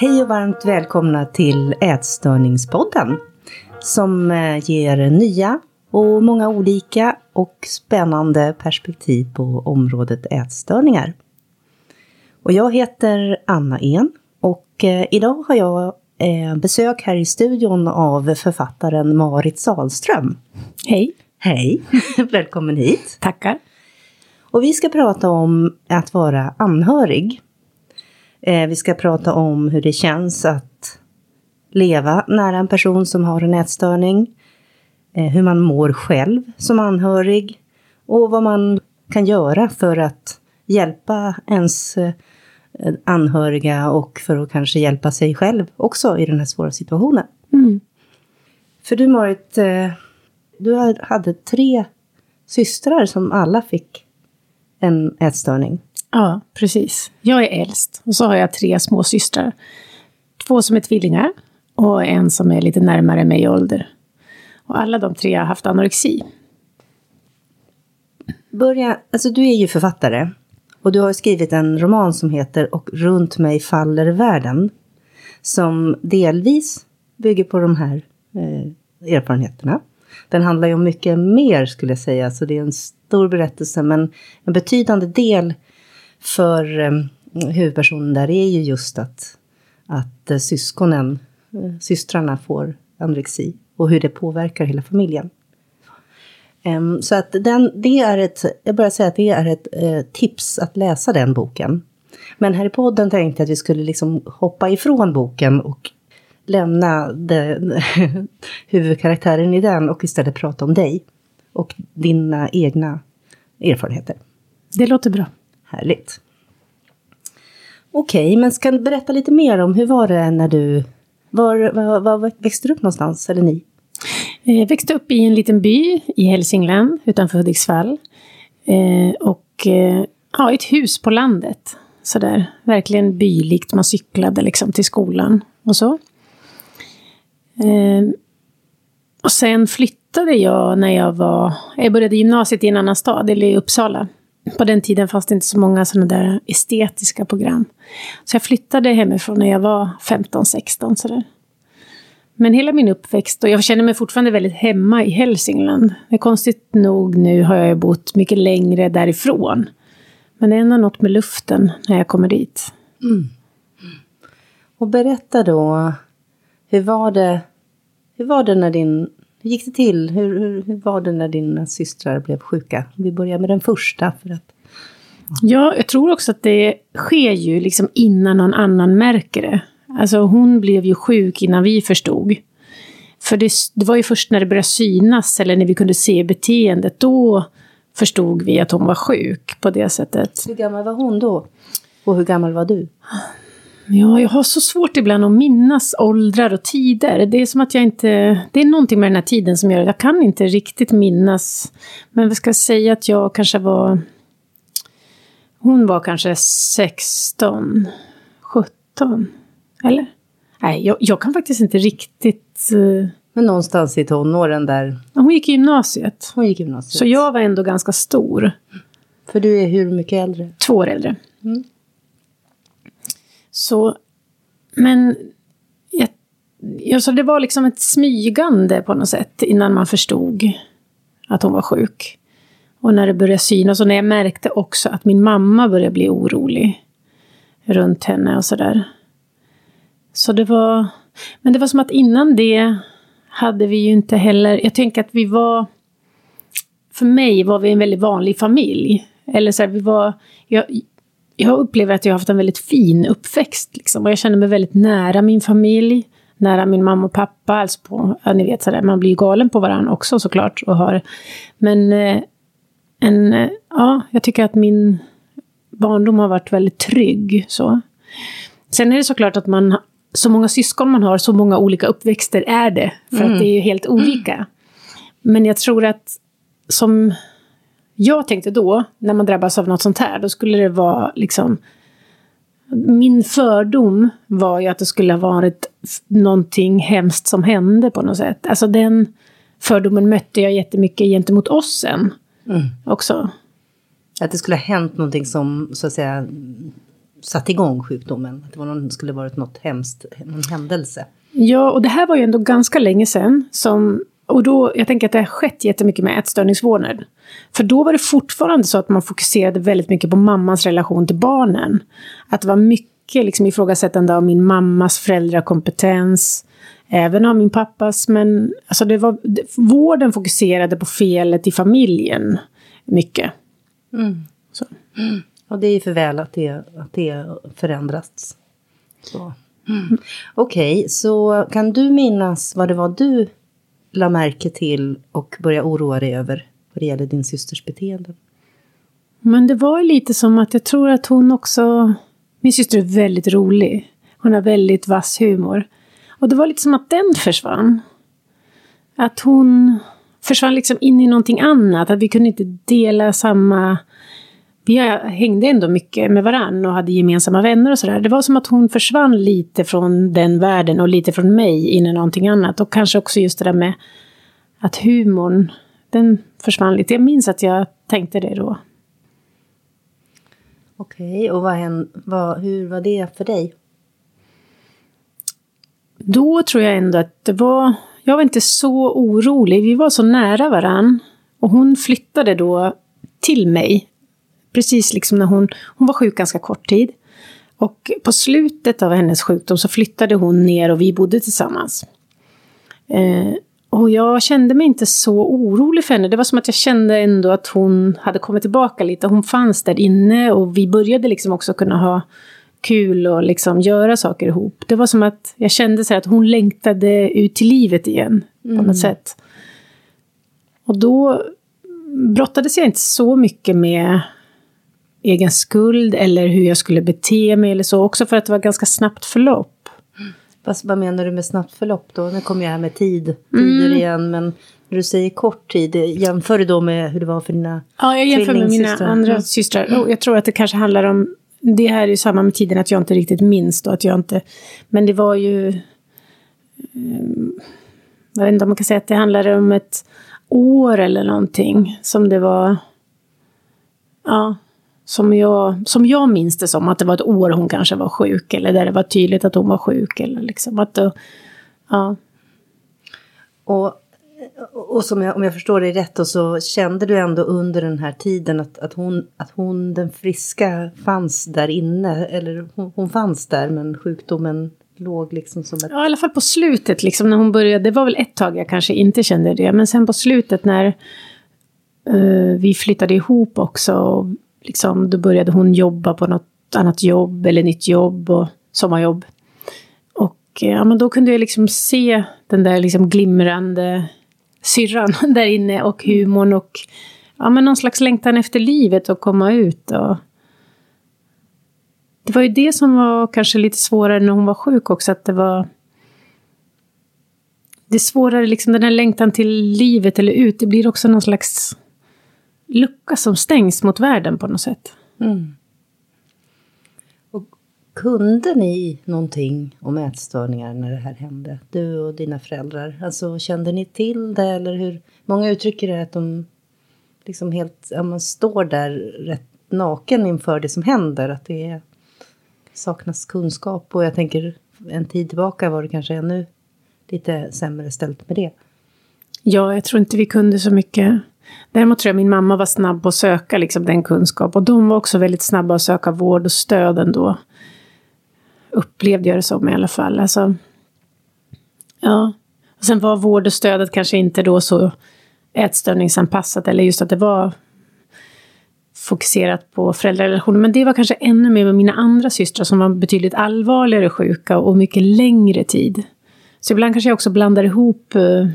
Hej och varmt välkomna till Ätstörningspodden som eh, ger nya och många olika och spännande perspektiv på området ätstörningar. Och jag heter Anna En och eh, idag har jag eh, besök här i studion av författaren Marit Salström. Hej! Hej! Välkommen hit! Tackar! Och vi ska prata om att vara anhörig. Eh, vi ska prata om hur det känns att leva nära en person som har en ätstörning. Eh, hur man mår själv som anhörig. Och vad man kan göra för att hjälpa ens eh, anhöriga och för att kanske hjälpa sig själv också i den här svåra situationen. Mm. För du Marit, du hade tre systrar som alla fick en ätstörning. Ja, precis. Jag är äldst och så har jag tre småsystrar. Två som är tvillingar och en som är lite närmare mig i ålder. Och alla de tre har haft anorexi. Börja, alltså du är ju författare och du har skrivit en roman som heter Och runt mig faller världen. Som delvis bygger på de här eh, erfarenheterna. Den handlar ju om mycket mer skulle jag säga, så det är en stor berättelse men en betydande del för eh, huvudpersonen där är ju just att, att eh, syskonen, eh, systrarna får anorexi och hur det påverkar hela familjen. Så att den, det är ett, jag börjar säga att det är ett eh, tips att läsa den boken. Men här i podden tänkte jag att vi skulle liksom hoppa ifrån boken och lämna det, huvudkaraktären i den och istället prata om dig och dina egna erfarenheter. Det låter bra. Härligt. Okej, okay, men ska du berätta lite mer om hur var det när du... Var, var, var växte du upp någonstans, eller ni? Jag växte upp i en liten by i Hälsingland utanför Hudiksvall. Eh, och eh, ja, ett hus på landet. Sådär, verkligen bylikt. Man cyklade liksom till skolan och så. Eh, och sen flyttade jag när jag var... Jag började gymnasiet i en annan stad, eller i Uppsala. På den tiden fanns det inte så många sådana där estetiska program. Så jag flyttade hemifrån när jag var 15-16 sådär. Men hela min uppväxt, och jag känner mig fortfarande väldigt hemma i Hälsingland. Men konstigt nog nu har jag bott mycket längre därifrån. Men det är ändå något med luften när jag kommer dit. Mm. Och berätta då, hur var det, hur var det när din hur gick det till? Hur, hur, hur, var det när dina systrar blev sjuka? Vi börjar med den första. För att... Ja, jag tror också att det sker ju liksom innan någon annan märker det. Alltså hon blev ju sjuk innan vi förstod. För det, det var ju först när det började synas, eller när vi kunde se beteendet, då förstod vi att hon var sjuk på det sättet. Hur gammal var hon då? Och hur gammal var du? Ja, jag har så svårt ibland att minnas åldrar och tider. Det är som att jag inte... Det är någonting med den här tiden som gör att jag kan inte riktigt minnas. Men vi ska säga att jag kanske var... Hon var kanske 16, 17. Eller? Nej, jag, jag kan faktiskt inte riktigt... Uh... Men någonstans i tonåren där? Hon gick i gymnasiet. Hon gick i gymnasiet. Så jag var ändå ganska stor. För du är hur mycket äldre? Två år äldre. Mm. Så, men jag, jag, så det var liksom ett smygande på något sätt innan man förstod att hon var sjuk. Och när det började synas och när jag märkte också att min mamma började bli orolig runt henne och sådär. Så det var, men det var som att innan det hade vi ju inte heller, jag tänker att vi var, för mig var vi en väldigt vanlig familj. Eller så här, vi var, jag, jag upplever att jag har haft en väldigt fin uppväxt. Liksom. Och jag känner mig väldigt nära min familj, nära min mamma och pappa. Alltså på, ja, ni vet, sådär, man blir ju galen på varandra också såklart. Och har, men eh, en, eh, ja, jag tycker att min barndom har varit väldigt trygg. Så. Sen är det såklart att man, så många syskon man har, så många olika uppväxter är det. För mm. att det är helt olika. Men jag tror att som jag tänkte då, när man drabbas av något sånt här, då skulle det vara liksom... Min fördom var ju att det skulle ha varit någonting hemskt som hände på något sätt. Alltså den fördomen mötte jag jättemycket gentemot oss sen mm. också. Att det skulle ha hänt någonting som så att säga satte igång sjukdomen? Att det var någon, skulle varit något hemskt, någon händelse? Ja, och det här var ju ändå ganska länge sedan. Som, och då, jag tänker att det har skett jättemycket med ätstörningsvården. För då var det fortfarande så att man fokuserade väldigt mycket på mammans relation till barnen. Att det var mycket liksom, ifrågasättande av min mammas föräldrakompetens. Även av min pappas, men alltså det var, det, vården fokuserade på felet i familjen mycket. Mm. Mm. Och det är för väl att det, att det förändrats. Så. Mm. Okej, okay, så kan du minnas vad det var du la märke till och börja oroa dig över vad det gäller din systers beteende? Men det var lite som att jag tror att hon också... Min syster är väldigt rolig. Hon har väldigt vass humor. Och det var lite som att den försvann. Att hon försvann liksom in i någonting annat. Att vi kunde inte dela samma vi hängde ändå mycket med varann och hade gemensamma vänner och sådär. Det var som att hon försvann lite från den världen och lite från mig in i någonting annat. Och kanske också just det där med att humorn, den försvann lite. Jag minns att jag tänkte det då. Okej, och vad, vad, hur var det för dig? Då tror jag ändå att det var... Jag var inte så orolig. Vi var så nära varann. Och hon flyttade då till mig precis liksom när hon, hon var sjuk ganska kort tid. Och på slutet av hennes sjukdom så flyttade hon ner och vi bodde tillsammans. Eh, och jag kände mig inte så orolig för henne. Det var som att jag kände ändå att hon hade kommit tillbaka lite. Hon fanns där inne och vi började liksom också kunna ha kul och liksom göra saker ihop. Det var som att jag kände så att hon längtade ut till livet igen på något mm. sätt. Och då brottades jag inte så mycket med egen skuld eller hur jag skulle bete mig eller så. Också för att det var ganska snabbt förlopp. Fast vad menar du med snabbt förlopp då? Nu kommer jag här med tid, tider mm. igen. Men när du säger kort tid, jämför du då med hur det var för dina Ja, jag jämför med mina andra mm. systrar. Mm. Jag tror att det kanske handlar om, det här är ju samma med tiden att jag inte riktigt minns då, att jag inte, men det var ju, um, jag vet inte om man kan säga att det handlade om ett år eller någonting som det var, ja, som jag, som jag minns det som, att det var ett år hon kanske var sjuk, eller där det var tydligt att hon var sjuk. Eller liksom att det, ja. Och, och som jag, om jag förstår dig rätt, så kände du ändå under den här tiden att, att, hon, att hon, den friska, fanns där inne? Eller hon, hon fanns där, men sjukdomen låg liksom som ett... Ja, i alla fall på slutet, liksom när hon började. Det var väl ett tag jag kanske inte kände det, men sen på slutet när uh, vi flyttade ihop också liksom, då började hon jobba på något annat jobb eller nytt jobb och sommarjobb. Och eh, ja, men då kunde jag liksom se den där liksom glimrande syrran där inne och humorn och ja, men någon slags längtan efter livet och komma ut. Och... Det var ju det som var kanske lite svårare när hon var sjuk också, att det var det är svårare, liksom den här längtan till livet eller ut, det blir också någon slags lucka som stängs mot världen på något sätt. Mm. Och kunde ni någonting om ätstörningar när det här hände? Du och dina föräldrar. Alltså kände ni till det eller hur? Många uttrycker det att de liksom helt, ja, man står där rätt naken inför det som händer. Att det är, saknas kunskap och jag tänker en tid tillbaka var det kanske ännu lite sämre ställt med det. Ja, jag tror inte vi kunde så mycket. Däremot tror jag min mamma var snabb på att söka liksom, den kunskap. Och de var också väldigt snabba att söka vård och stöd ändå. Upplevde jag det som i alla fall. Alltså, ja. Och sen var vård och stödet kanske inte då så ätstörningsanpassat. Eller just att det var fokuserat på föräldrarelationer. Men det var kanske ännu mer med mina andra systrar som var betydligt allvarligare sjuka och mycket längre tid. Så ibland kanske jag också blandar ihop eh,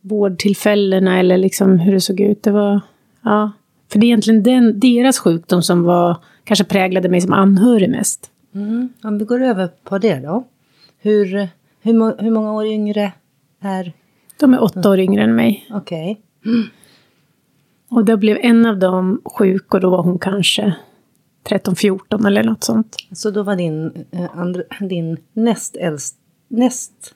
vårdtillfällena eller liksom hur det såg ut. Det var, ja. För det är egentligen den, deras sjukdom som var, kanske präglade mig som anhörig mest. Mm. Om vi går över på det då. Hur, hur, hur många år yngre är... De är åtta år yngre än mig. Okej. Okay. Mm. Och då blev en av dem sjuk och då var hon kanske 13-14 eller något sånt. Så då var din, eh, andra, din näst äldst, näst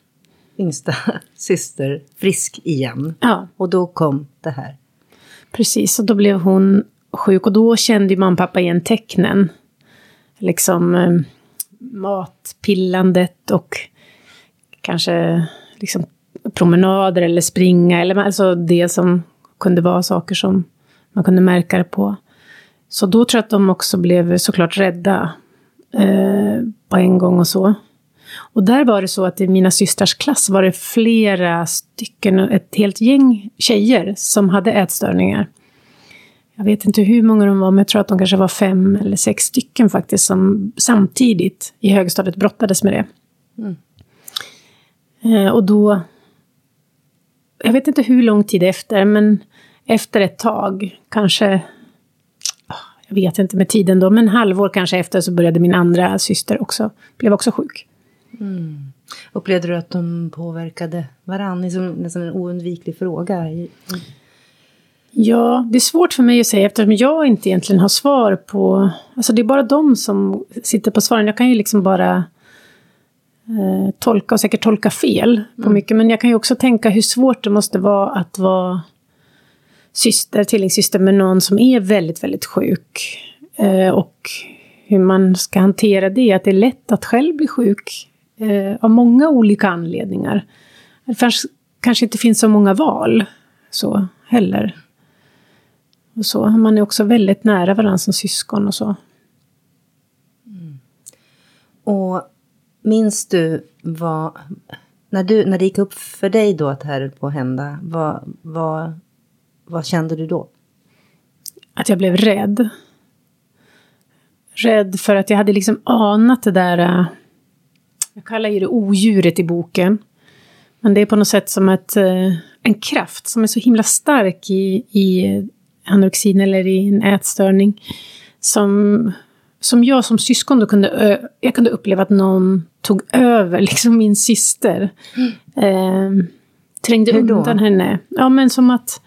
yngsta syster frisk igen. Ja. Och då kom det här. Precis, och då blev hon sjuk och då kände ju mamma och pappa igen tecknen. liksom eh, matpillandet och kanske liksom promenader eller springa, eller alltså det som kunde vara saker som man kunde märka det på. Så då tror jag att de också blev såklart rädda eh, på en gång och så. Och där var det så att i mina systrars klass var det flera stycken, ett helt gäng tjejer som hade ätstörningar. Jag vet inte hur många de var, men jag tror att de kanske var fem eller sex stycken faktiskt som samtidigt i högstadiet brottades med det. Mm. Eh, och då... Jag vet inte hur lång tid efter, men efter ett tag, kanske... Jag vet inte med tiden då, men halvår kanske efter så började min andra syster också, blev också sjuk. Mm. Upplevde du att de påverkade varandra? Det är nästan en oundviklig fråga. Ja, det är svårt för mig att säga eftersom jag inte egentligen har svar på... Alltså det är bara de som sitter på svaren. Jag kan ju liksom bara eh, tolka och säkert tolka fel på mm. mycket. Men jag kan ju också tänka hur svårt det måste vara att vara syster, tvillingsyster med någon som är väldigt, väldigt sjuk. Eh, och hur man ska hantera det. Att det är lätt att själv bli sjuk eh, av många olika anledningar. Det kanske, kanske inte finns så många val så heller. Och så. Man är också väldigt nära varandra som syskon och så. Mm. Och minns du vad... När, du, när det gick upp för dig då att det här höll på att hända, vad, vad, vad kände du då? Att jag blev rädd. Rädd för att jag hade liksom anat det där äh, jag kallar ju det odjuret i boken. Men det är på något sätt som ett, eh, en kraft som är så himla stark i, i anorexin eller i en ätstörning. Som, som jag som syskon då kunde, jag kunde uppleva att någon tog över, liksom min syster. Mm. Eh, trängde undan henne. Ja, men som att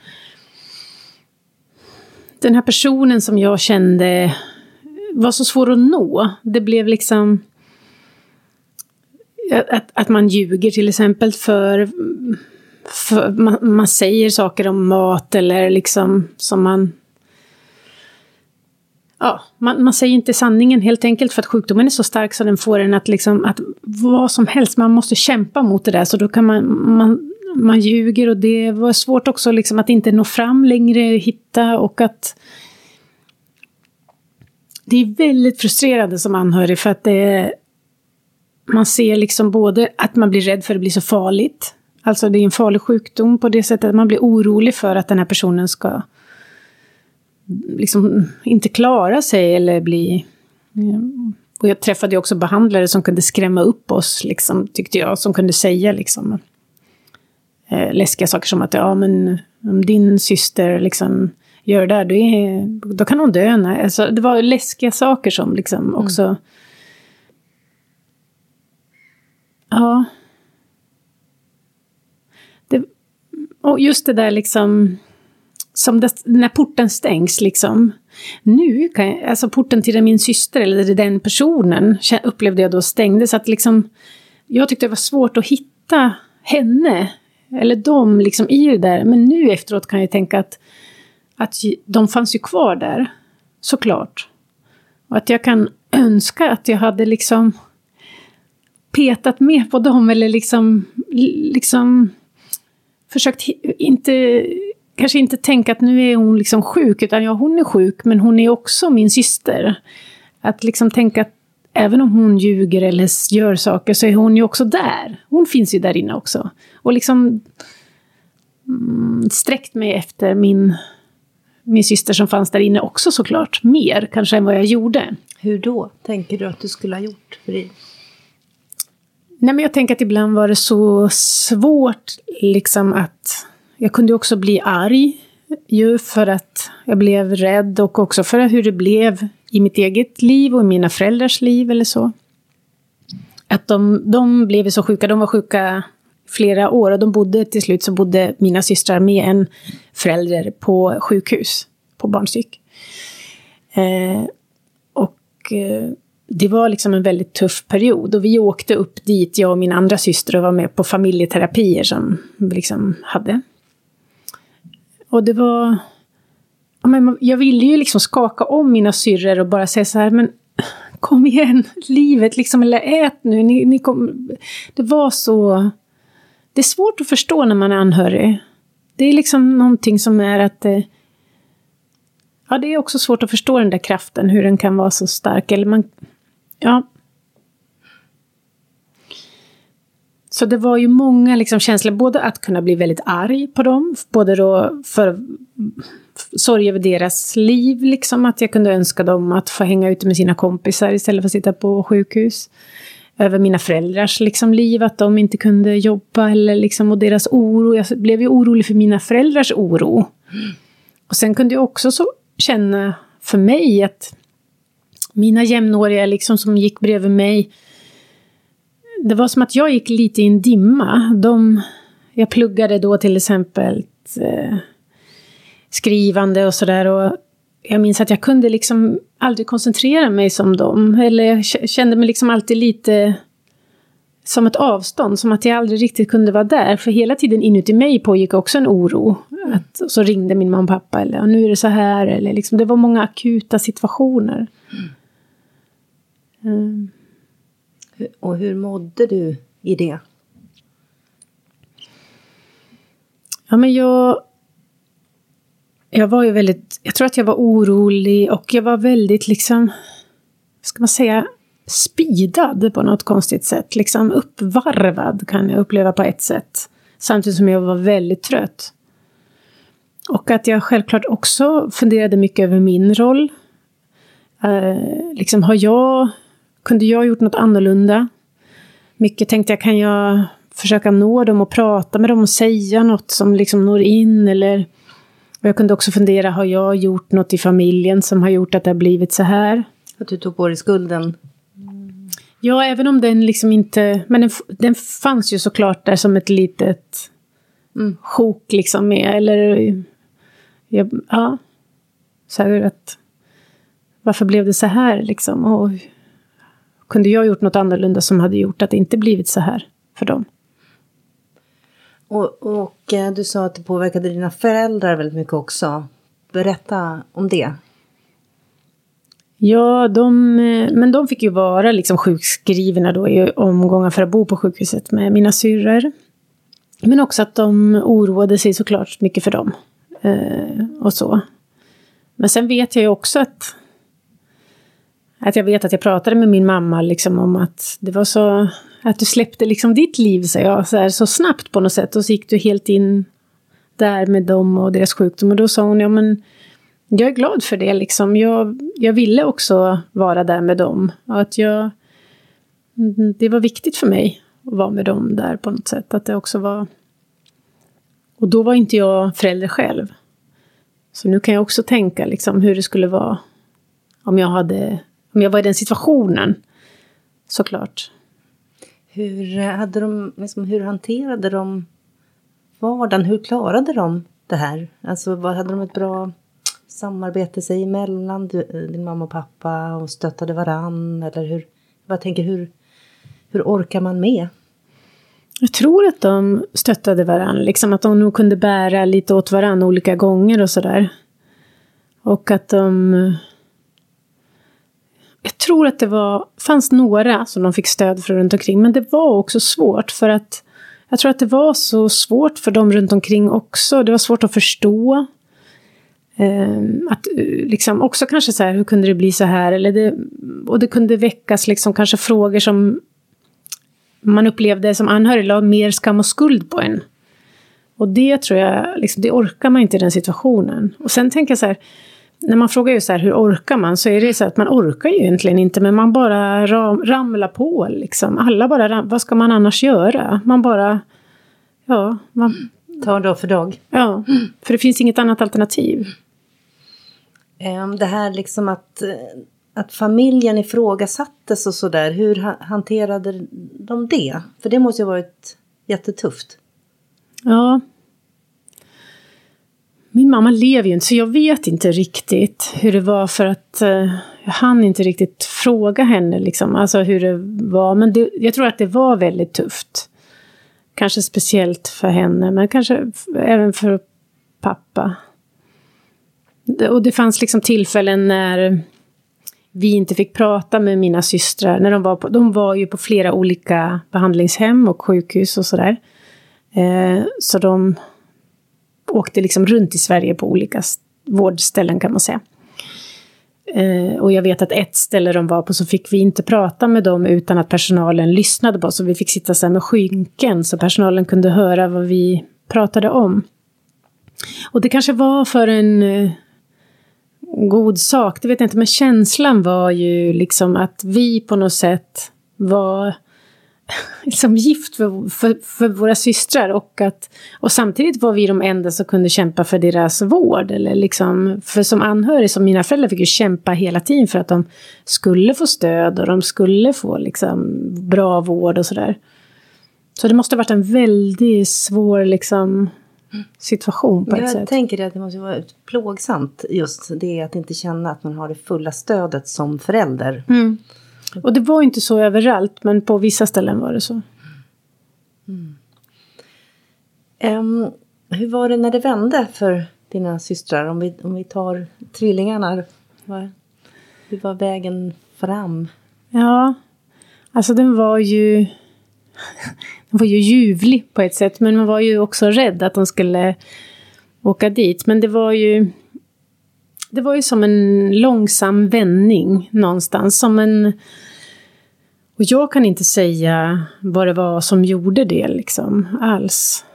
den här personen som jag kände var så svår att nå. Det blev liksom att, att man ljuger till exempel för, för man, man, säger saker om mat eller liksom som man... Ja, man, man säger inte sanningen helt enkelt för att sjukdomen är så stark så den får en att liksom att vad som helst, man måste kämpa mot det där. Så då kan man, man man ljuger och det var svårt också liksom att inte nå fram längre, hitta och att det är väldigt frustrerande som anhörig för att det, man ser liksom både att man blir rädd för att det blir så farligt. Alltså det är en farlig sjukdom på det sättet att man blir orolig för att den här personen ska liksom inte klara sig eller bli... Och jag träffade också behandlare som kunde skrämma upp oss, liksom, tyckte jag, som kunde säga liksom, eh, läskiga saker som att ja, men om din syster liksom gör det där, då, är, då kan hon dö. Alltså, det var läskiga saker som liksom också mm Ja. Det, och just det där liksom, som det, när porten stängs liksom. Nu kan jag, alltså porten till min syster eller den personen upplevde jag då stängdes. Att liksom, jag tyckte det var svårt att hitta henne, eller dem, liksom i det där. Men nu efteråt kan jag tänka att, att de fanns ju kvar där, såklart. Och att jag kan önska att jag hade liksom petat med på dem eller liksom, liksom försökt inte, kanske inte tänka att nu är hon liksom sjuk, utan ja, hon är sjuk, men hon är också min syster. Att liksom tänka att även om hon ljuger eller gör saker så är hon ju också där. Hon finns ju där inne också. Och liksom mm, sträckt mig efter min, min syster som fanns där inne också såklart. Mer kanske än vad jag gjorde. Hur då? Tänker du att du skulle ha gjort för dig? Nej, men jag tänker att ibland var det så svårt liksom att... Jag kunde också bli arg ju för att jag blev rädd och också för hur det blev i mitt eget liv och i mina föräldrars liv eller så. Att de, de blev så sjuka, de var sjuka flera år och de bodde till slut så bodde mina systrar med en förälder på sjukhus, på barnpsyk. Eh, och eh, det var liksom en väldigt tuff period och vi åkte upp dit, jag och min andra syster, och var med på familjeterapier som vi liksom hade. Och det var... Jag ville ju liksom skaka om mina syrror och bara säga så här, men kom igen, livet liksom, eller ät nu. Ni, ni kom, det var så... Det är svårt att förstå när man är anhörig. Det är liksom någonting som är att... Eh, ja, det är också svårt att förstå den där kraften, hur den kan vara så stark. Eller man... Ja. Så det var ju många liksom känslor, både att kunna bli väldigt arg på dem, både då för sorg över deras liv, liksom att jag kunde önska dem att få hänga ute med sina kompisar istället för att sitta på sjukhus. Över mina föräldrars liksom, liv, att de inte kunde jobba, eller liksom, och deras oro. Jag blev ju orolig för mina föräldrars oro. Och sen kunde jag också så känna för mig att mina jämnåriga liksom, som gick bredvid mig, det var som att jag gick lite i en dimma. De, jag pluggade då till exempel eh, skrivande och sådär. jag minns att jag kunde liksom aldrig koncentrera mig som dem. Eller jag kände mig liksom alltid lite som ett avstånd, som att jag aldrig riktigt kunde vara där. För hela tiden inuti mig pågick också en oro. Att, så ringde min mamma och pappa, eller nu är det så här. Eller liksom, det var många akuta situationer. Mm. Mm. Och hur mådde du i det? Ja, men jag... Jag var ju väldigt... Jag tror att jag var orolig och jag var väldigt liksom... Ska man säga? Spidad på något konstigt sätt. Liksom uppvarvad kan jag uppleva på ett sätt. Samtidigt som jag var väldigt trött. Och att jag självklart också funderade mycket över min roll. Eh, liksom, har jag kunde jag gjort något annorlunda? Mycket tänkte jag, kan jag försöka nå dem och prata med dem och säga något som liksom når in eller... Och jag kunde också fundera, har jag gjort något i familjen som har gjort att det har blivit så här? Att du tog på dig skulden? Ja, även om den liksom inte... Men den, den fanns ju såklart där som ett litet mm. sjok liksom med, eller... Ja. Så här att... Varför blev det så här liksom? Och kunde jag gjort något annorlunda som hade gjort att det inte blivit så här för dem? Och, och eh, du sa att det påverkade dina föräldrar väldigt mycket också. Berätta om det. Ja, de, eh, men de fick ju vara liksom sjukskrivna då i omgångar för att bo på sjukhuset med mina syrror. Men också att de oroade sig såklart mycket för dem. Eh, och så. Men sen vet jag ju också att att jag vet att jag pratade med min mamma liksom om att det var så... Att du släppte liksom ditt liv, så, jag, så, här, så snabbt på något sätt. Och så gick du helt in där med dem och deras sjukdom. Och då sa hon, ja men jag är glad för det liksom. Jag, jag ville också vara där med dem. Och att jag... Det var viktigt för mig att vara med dem där på något sätt. Att det också var... Och då var inte jag förälder själv. Så nu kan jag också tänka liksom hur det skulle vara om jag hade om jag var i den situationen. Såklart. Hur, eh, hade de, liksom, hur hanterade de vardagen? Hur klarade de det här? Alltså, hade de ett bra samarbete sig emellan, du, eh, din mamma och pappa, och stöttade varann? Eller hur, jag tänker, hur, hur orkar man med? Jag tror att de stöttade varann, liksom att de nog kunde bära lite åt varann olika gånger och sådär. Och att de jag tror att det var, fanns några som de fick stöd för runt omkring, men det var också svårt för att jag tror att det var så svårt för dem runt omkring också. Det var svårt att förstå. Um, att eh, liksom också kanske så här, hur kunde det bli så här? Eller det, och det kunde väckas liksom kanske frågor som man upplevde som anhörig la mer skam och skuld på en. Och det tror jag, liksom, det orkar man inte i den situationen. Och sen tänker jag så här, när man frågar ju så här, hur orkar man? Så är det så att man orkar ju egentligen inte, men man bara ram, ramlar på liksom. Alla bara, ram, vad ska man annars göra? Man bara, ja. Man, Tar dag för dag. Ja, för det finns inget annat alternativ. Ehm, det här liksom att, eh, att familjen ifrågasattes och sådär, hur hanterade de det? För det måste ju ha varit jättetufft. Ja, min mamma lever ju inte, så jag vet inte riktigt hur det var för att eh, jag hann inte riktigt fråga henne liksom, alltså hur det var. Men det, jag tror att det var väldigt tufft. Kanske speciellt för henne, men kanske även för pappa. Och det fanns liksom tillfällen när vi inte fick prata med mina systrar. När de, var på, de var ju på flera olika behandlingshem och sjukhus och sådär. Eh, så de åkte liksom runt i Sverige på olika vårdställen kan man säga. Eh, och jag vet att ett ställe de var på så fick vi inte prata med dem utan att personalen lyssnade på oss. Och vi fick sitta så med skynken så personalen kunde höra vad vi pratade om. Och det kanske var för en eh, god sak, det vet jag inte, men känslan var ju liksom att vi på något sätt var liksom gift för, för, för, våra systrar och, att, och samtidigt var vi de enda som kunde kämpa för deras vård. Eller liksom, för som anhörig, som mina föräldrar fick ju kämpa hela tiden för att de skulle få stöd och de skulle få liksom bra vård och sådär. Så det måste ha varit en väldigt svår liksom, situation på ett jag sätt. Jag tänker att det måste vara plågsamt just det att inte känna att man har det fulla stödet som förälder. Mm. Och det var inte så överallt, men på vissa ställen var det så. Mm. Um, hur var det när det vände för dina systrar? Om vi, om vi tar tvillingarna. hur var vägen fram? Ja, alltså den var ju... den var ju ljuvlig på ett sätt, men man var ju också rädd att de skulle åka dit. Men det var ju... Det var ju som en långsam vändning någonstans, som en och jag kan inte säga vad det var som gjorde det liksom, alls.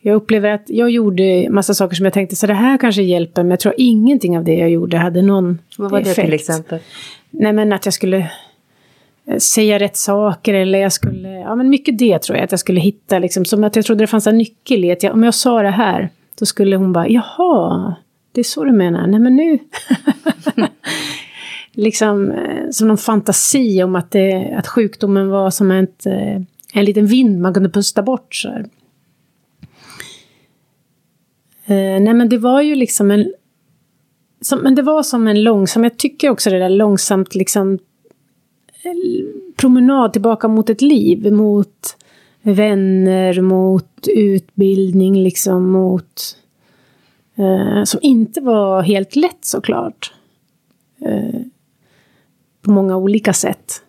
Jag upplever att jag gjorde massa saker som jag tänkte så det här kanske hjälper, men jag tror ingenting av det jag gjorde hade någon Vad var effekt. det till exempel? Nej men att jag skulle eh, säga rätt saker eller jag skulle, ja men mycket det tror jag, att jag skulle hitta liksom, som att jag trodde det fanns en nyckel i att jag, om jag sa det här, då skulle hon bara, jaha, det är så du menar, nej men nu. liksom eh, som någon fantasi om att, det, att sjukdomen var som ett, eh, en liten vind man kunde pusta bort. Så här. Eh, nej men det var ju liksom en... Som, men det var som en långsam, jag tycker också det där långsamt liksom promenad tillbaka mot ett liv, mot vänner, mot utbildning, liksom mot... Eh, som inte var helt lätt såklart. Eh, på många olika sätt.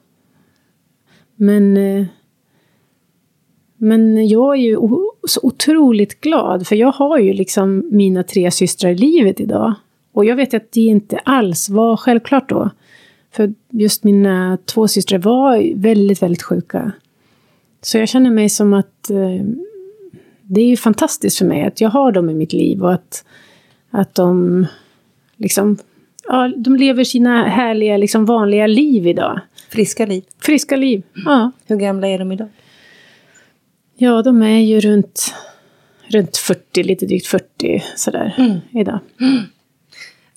Men, eh, men jag är ju så otroligt glad, för jag har ju liksom mina tre systrar i livet idag. Och jag vet att det inte alls var självklart då. För just mina två systrar var väldigt, väldigt sjuka. Så jag känner mig som att eh, det är ju fantastiskt för mig att jag har dem i mitt liv och att, att de liksom ja, de lever sina härliga, liksom vanliga liv idag. Friska liv. Friska liv, ja. Hur gamla är de idag? Ja, de är ju runt, runt 40, lite drygt 40 sådär mm. idag. Mm.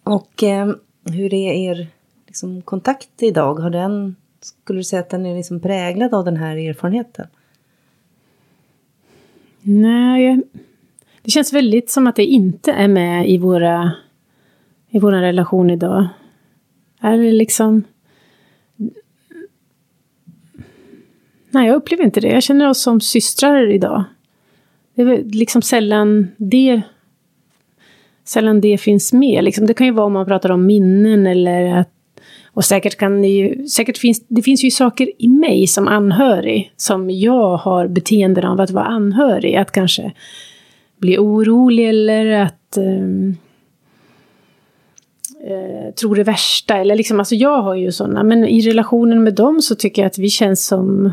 Och eh, hur är er liksom, kontakt idag? Har den, skulle du säga att den är liksom präglad av den här erfarenheten? Nej, det känns väldigt som att det inte är med i våra i vår relation idag? Är det liksom... Nej, jag upplever inte det. Jag känner oss som systrar idag. Det är liksom sällan det, sällan det finns med. Liksom, det kan ju vara om man pratar om minnen eller att och säkert kan det ju, säkert finns, det finns ju saker i mig som anhörig som jag har beteenden av att vara anhörig. Att kanske bli orolig eller att um, eh, tror det värsta. Eller liksom, alltså jag har ju sådana. Men i relationen med dem så tycker jag att vi känns som...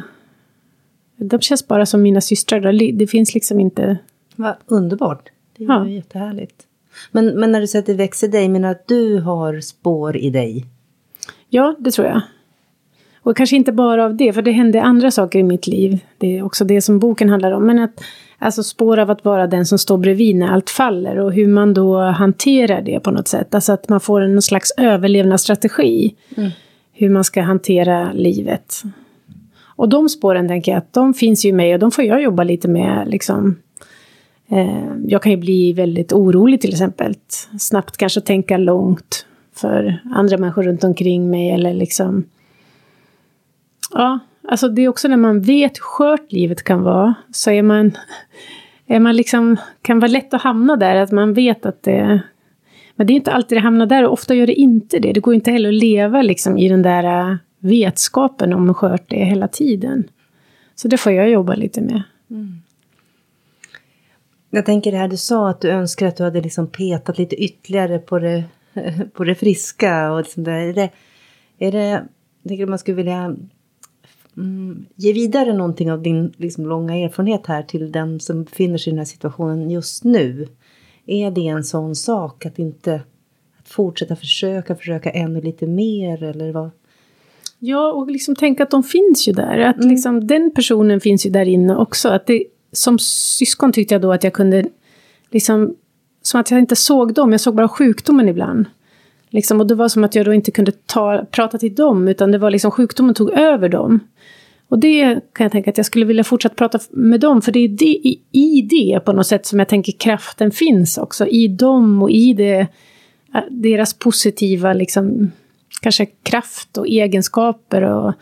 De känns bara som mina systrar. Det finns liksom inte... Vad underbart. Det är ja. jättehärligt. Men, men när du säger att det växer dig, menar att du har spår i dig? Ja, det tror jag. Och kanske inte bara av det, för det hände andra saker i mitt liv. Det är också det som boken handlar om. Men att Alltså spår av att vara den som står bredvid när allt faller och hur man då hanterar det på något sätt. Alltså att man får en slags överlevnadsstrategi. Mm. Hur man ska hantera livet. Och de spåren tänker jag att de finns ju med och de får jag jobba lite med liksom. Eh, jag kan ju bli väldigt orolig till exempel. Snabbt kanske tänka långt för andra människor runt omkring mig eller liksom. Ja, Alltså det är också när man vet hur skört livet kan vara, så är man, är man liksom, kan vara lätt att hamna där, att man vet att det... Men det är inte alltid det hamnar där och ofta gör det inte det. Det går inte heller att leva liksom i den där äh, vetskapen om hur skört det är hela tiden. Så det får jag jobba lite med. Mm. Jag tänker det här du sa att du önskar att du hade liksom petat lite ytterligare på det, på det friska och liksom där. Är det, är det, jag tänker man skulle vilja mm, ge vidare någonting av din liksom, långa erfarenhet här till den som befinner sig i den här situationen just nu. Är det en sån sak att inte att fortsätta försöka, försöka ännu lite mer eller vad? Ja, och liksom tänka att de finns ju där. Att mm. liksom, den personen finns ju där inne också. Att det, som syskon tyckte jag då att jag kunde, liksom, som att jag inte såg dem, jag såg bara sjukdomen ibland. Liksom, och det var som att jag då inte kunde ta, prata till dem, utan det var liksom sjukdomen tog över dem. Och det kan jag tänka att jag skulle vilja fortsätta prata med dem, för det är det, i, i det på något sätt som jag tänker kraften finns också. I dem och i det, äh, deras positiva liksom, kanske kraft och egenskaper och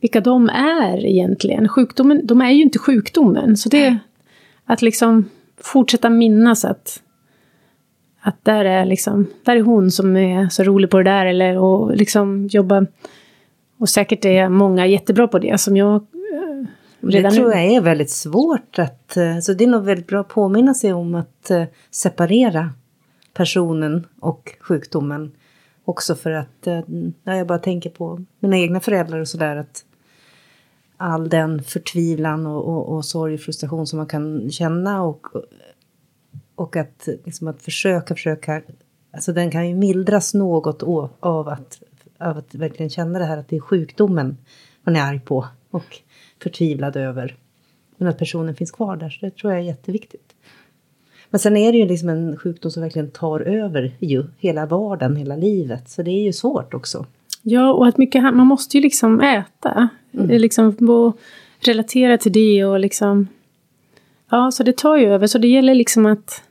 vilka de är egentligen. Sjukdomen, de är ju inte sjukdomen, så det att liksom fortsätta minnas att att där är liksom, där är hon som är så rolig på det där eller och liksom jobba och säkert är många jättebra på det som jag eh, redan Det tror jag är väldigt svårt att, eh, så det är nog väldigt bra att påminna sig om att eh, separera personen och sjukdomen. Också för att, ja, jag bara tänker på mina egna föräldrar och sådär att all den förtvivlan och, och, och sorg och frustration som man kan känna och, och att, liksom att försöka, försöka, alltså den kan ju mildras något av att av att verkligen känna det här att det är sjukdomen man är arg på och förtvivlad över. Men att personen finns kvar där, så det tror jag är jätteviktigt. Men sen är det ju liksom en sjukdom som verkligen tar över ju hela vardagen, hela livet. Så det är ju svårt också. Ja, och att mycket, man måste ju liksom äta. Mm. Liksom relatera till det och liksom... Ja, så det tar ju över. Så det gäller liksom att...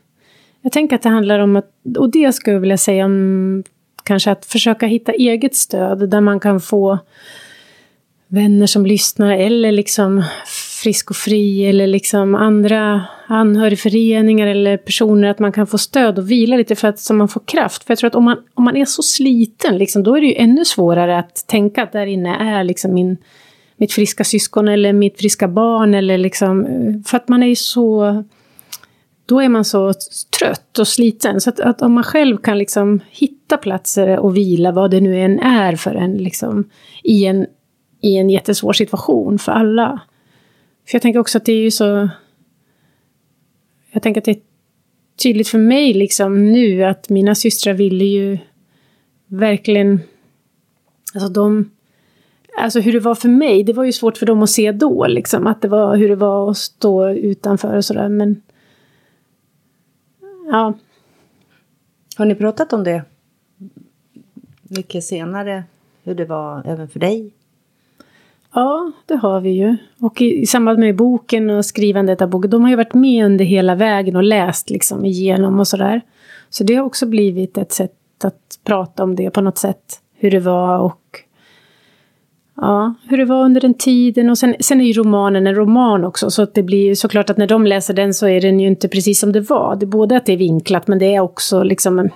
Jag tänker att det handlar om att, och det skulle jag vilja säga om kanske att försöka hitta eget stöd där man kan få vänner som lyssnar eller liksom Frisk och Fri eller liksom andra anhörigföreningar eller personer att man kan få stöd och vila lite för att så man får kraft. För jag tror att om man, om man är så sliten liksom, då är det ju ännu svårare att tänka att där inne är liksom min, mitt friska syskon eller mitt friska barn eller liksom, eh, för att man är ju så då är man så trött och sliten. Så att, att, om man själv kan liksom hitta platser och vila, vad det nu än är för en, liksom, i, en, i en jättesvår situation för alla. För jag tänker också att det är ju så... Jag tänker att det är tydligt för mig liksom nu att mina systrar ville ju verkligen... Alltså de... Alltså hur det var för mig, det var ju svårt för dem att se då liksom. Att det var hur det var att stå utanför och sådär. Men Ja. Har ni pratat om det mycket senare? Hur det var även för dig? Ja, det har vi ju. Och i, i samband med boken och skrivandet av boken, de har ju varit med under hela vägen och läst liksom igenom och sådär. Så det har också blivit ett sätt att prata om det på något sätt. Hur det var och Ja, hur det var under den tiden. Och sen, sen är ju romanen en roman också, så att det blir ju såklart att när de läser den så är den ju inte precis som det var. Det är både att det är vinklat, men det är också liksom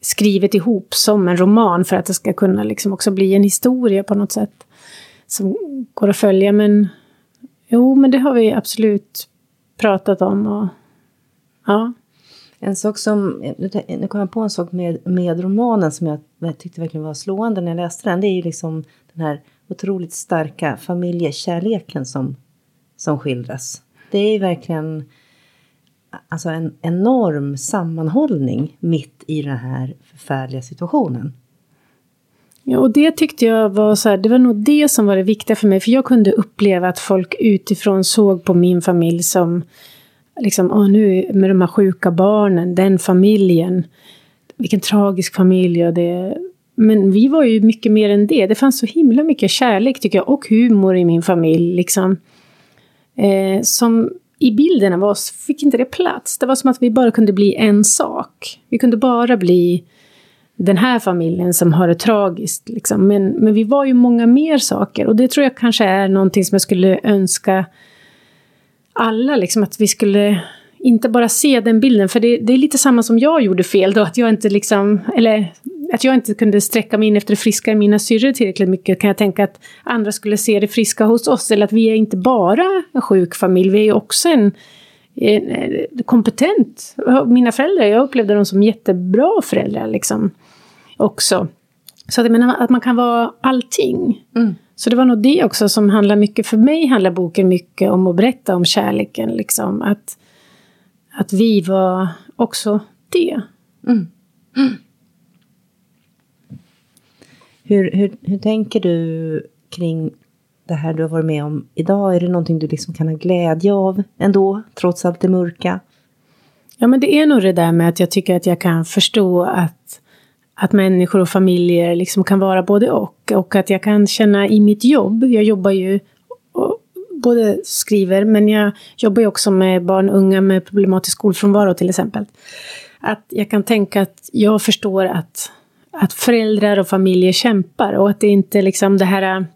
skrivet ihop som en roman för att det ska kunna liksom också bli en historia på något sätt som går att följa. Men jo, men det har vi absolut pratat om. Och, ja. En sak som, nu kom jag på en sak med, med romanen som jag, jag tyckte verkligen var slående när jag läste den. Det är ju liksom den här otroligt starka familjekärleken som, som skildras. Det är verkligen alltså en enorm sammanhållning mitt i den här förfärliga situationen. Ja, och det tyckte jag var så här, det var nog det som var det viktiga för mig, för jag kunde uppleva att folk utifrån såg på min familj som liksom, åh nu med de här sjuka barnen, den familjen, vilken tragisk familj och det men vi var ju mycket mer än det. Det fanns så himla mycket kärlek tycker jag och humor i min familj. Liksom. Eh, som i bilden av oss fick inte det plats. Det var som att vi bara kunde bli en sak. Vi kunde bara bli den här familjen som har det tragiskt. Liksom. Men, men vi var ju många mer saker och det tror jag kanske är någonting som jag skulle önska alla, liksom, att vi skulle inte bara se den bilden, för det, det, är lite samma som jag gjorde fel då, att jag inte liksom, eller att jag inte kunde sträcka mig in efter det friska i mina syrror tillräckligt mycket, kan jag tänka att andra skulle se det friska hos oss, eller att vi är inte bara en sjuk familj, vi är ju också en, en, en kompetent, mina föräldrar, jag upplevde dem som jättebra föräldrar liksom, också. Så att jag menar att man kan vara allting. Mm. Så det var nog det också som handlar mycket, för mig handlar boken mycket om att berätta om kärleken. Liksom. Att, att vi var också det. Mm. Mm. Hur, hur, hur tänker du kring det här du har varit med om idag? Är det någonting du liksom kan ha glädje av ändå, trots allt det mörka? Ja, men det är nog det där med att jag tycker att jag kan förstå att att människor och familjer liksom kan vara både och. Och att jag kan känna i mitt jobb, jag jobbar ju och både skriver, men jag jobbar ju också med barn och unga med problematisk skolfrånvaro till exempel. Att jag kan tänka att jag förstår att, att föräldrar och familjer kämpar och att det inte liksom det här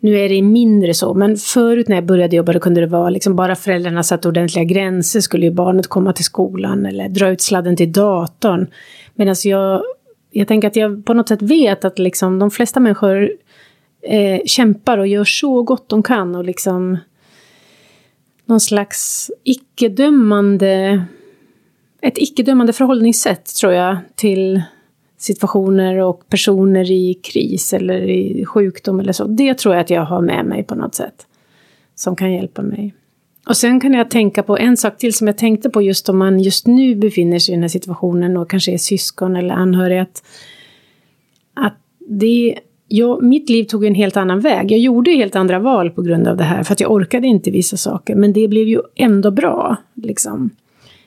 nu är det mindre så, men förut när jag började jobba då kunde det vara liksom bara föräldrarna satte ordentliga gränser skulle ju barnet komma till skolan eller dra ut sladden till datorn. Medan jag jag tänker att jag på något sätt vet att liksom de flesta människor eh, kämpar och gör så gott de kan och liksom någon slags icke-dömande, ett icke-dömande förhållningssätt tror jag till situationer och personer i kris eller i sjukdom eller så. Det tror jag att jag har med mig på något sätt. Som kan hjälpa mig. Och sen kan jag tänka på en sak till som jag tänkte på just om man just nu befinner sig i den här situationen och kanske är syskon eller anhörig. Att, att det, jag, mitt liv tog en helt annan väg. Jag gjorde helt andra val på grund av det här för att jag orkade inte vissa saker. Men det blev ju ändå bra. Liksom.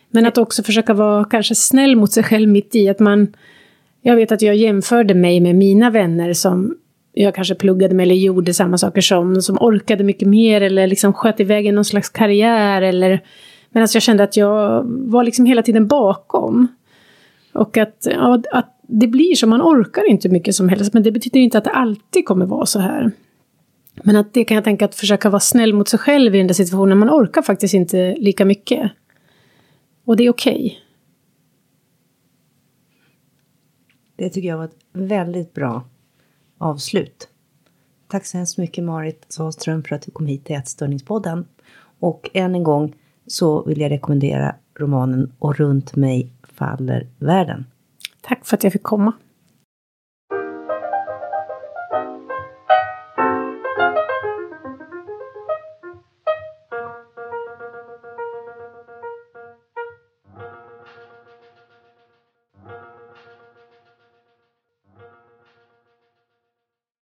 Men att också försöka vara kanske snäll mot sig själv mitt i att man... Jag vet att jag jämförde mig med mina vänner som jag kanske pluggade med eller gjorde samma saker som, som orkade mycket mer eller liksom sköt iväg i någon slags karriär eller Medan jag kände att jag var liksom hela tiden bakom. Och att, ja, att det blir så, man orkar inte mycket som helst, men det betyder inte att det alltid kommer vara så här. Men att det kan jag tänka att försöka vara snäll mot sig själv i den där situationen, man orkar faktiskt inte lika mycket. Och det är okej. Okay. Det tycker jag var ett väldigt bra avslut. Tack så hemskt mycket Marit Sahlström för att du kom hit till Ätstörningspodden. Och än en gång så vill jag rekommendera romanen Och runt mig faller världen. Tack för att jag fick komma.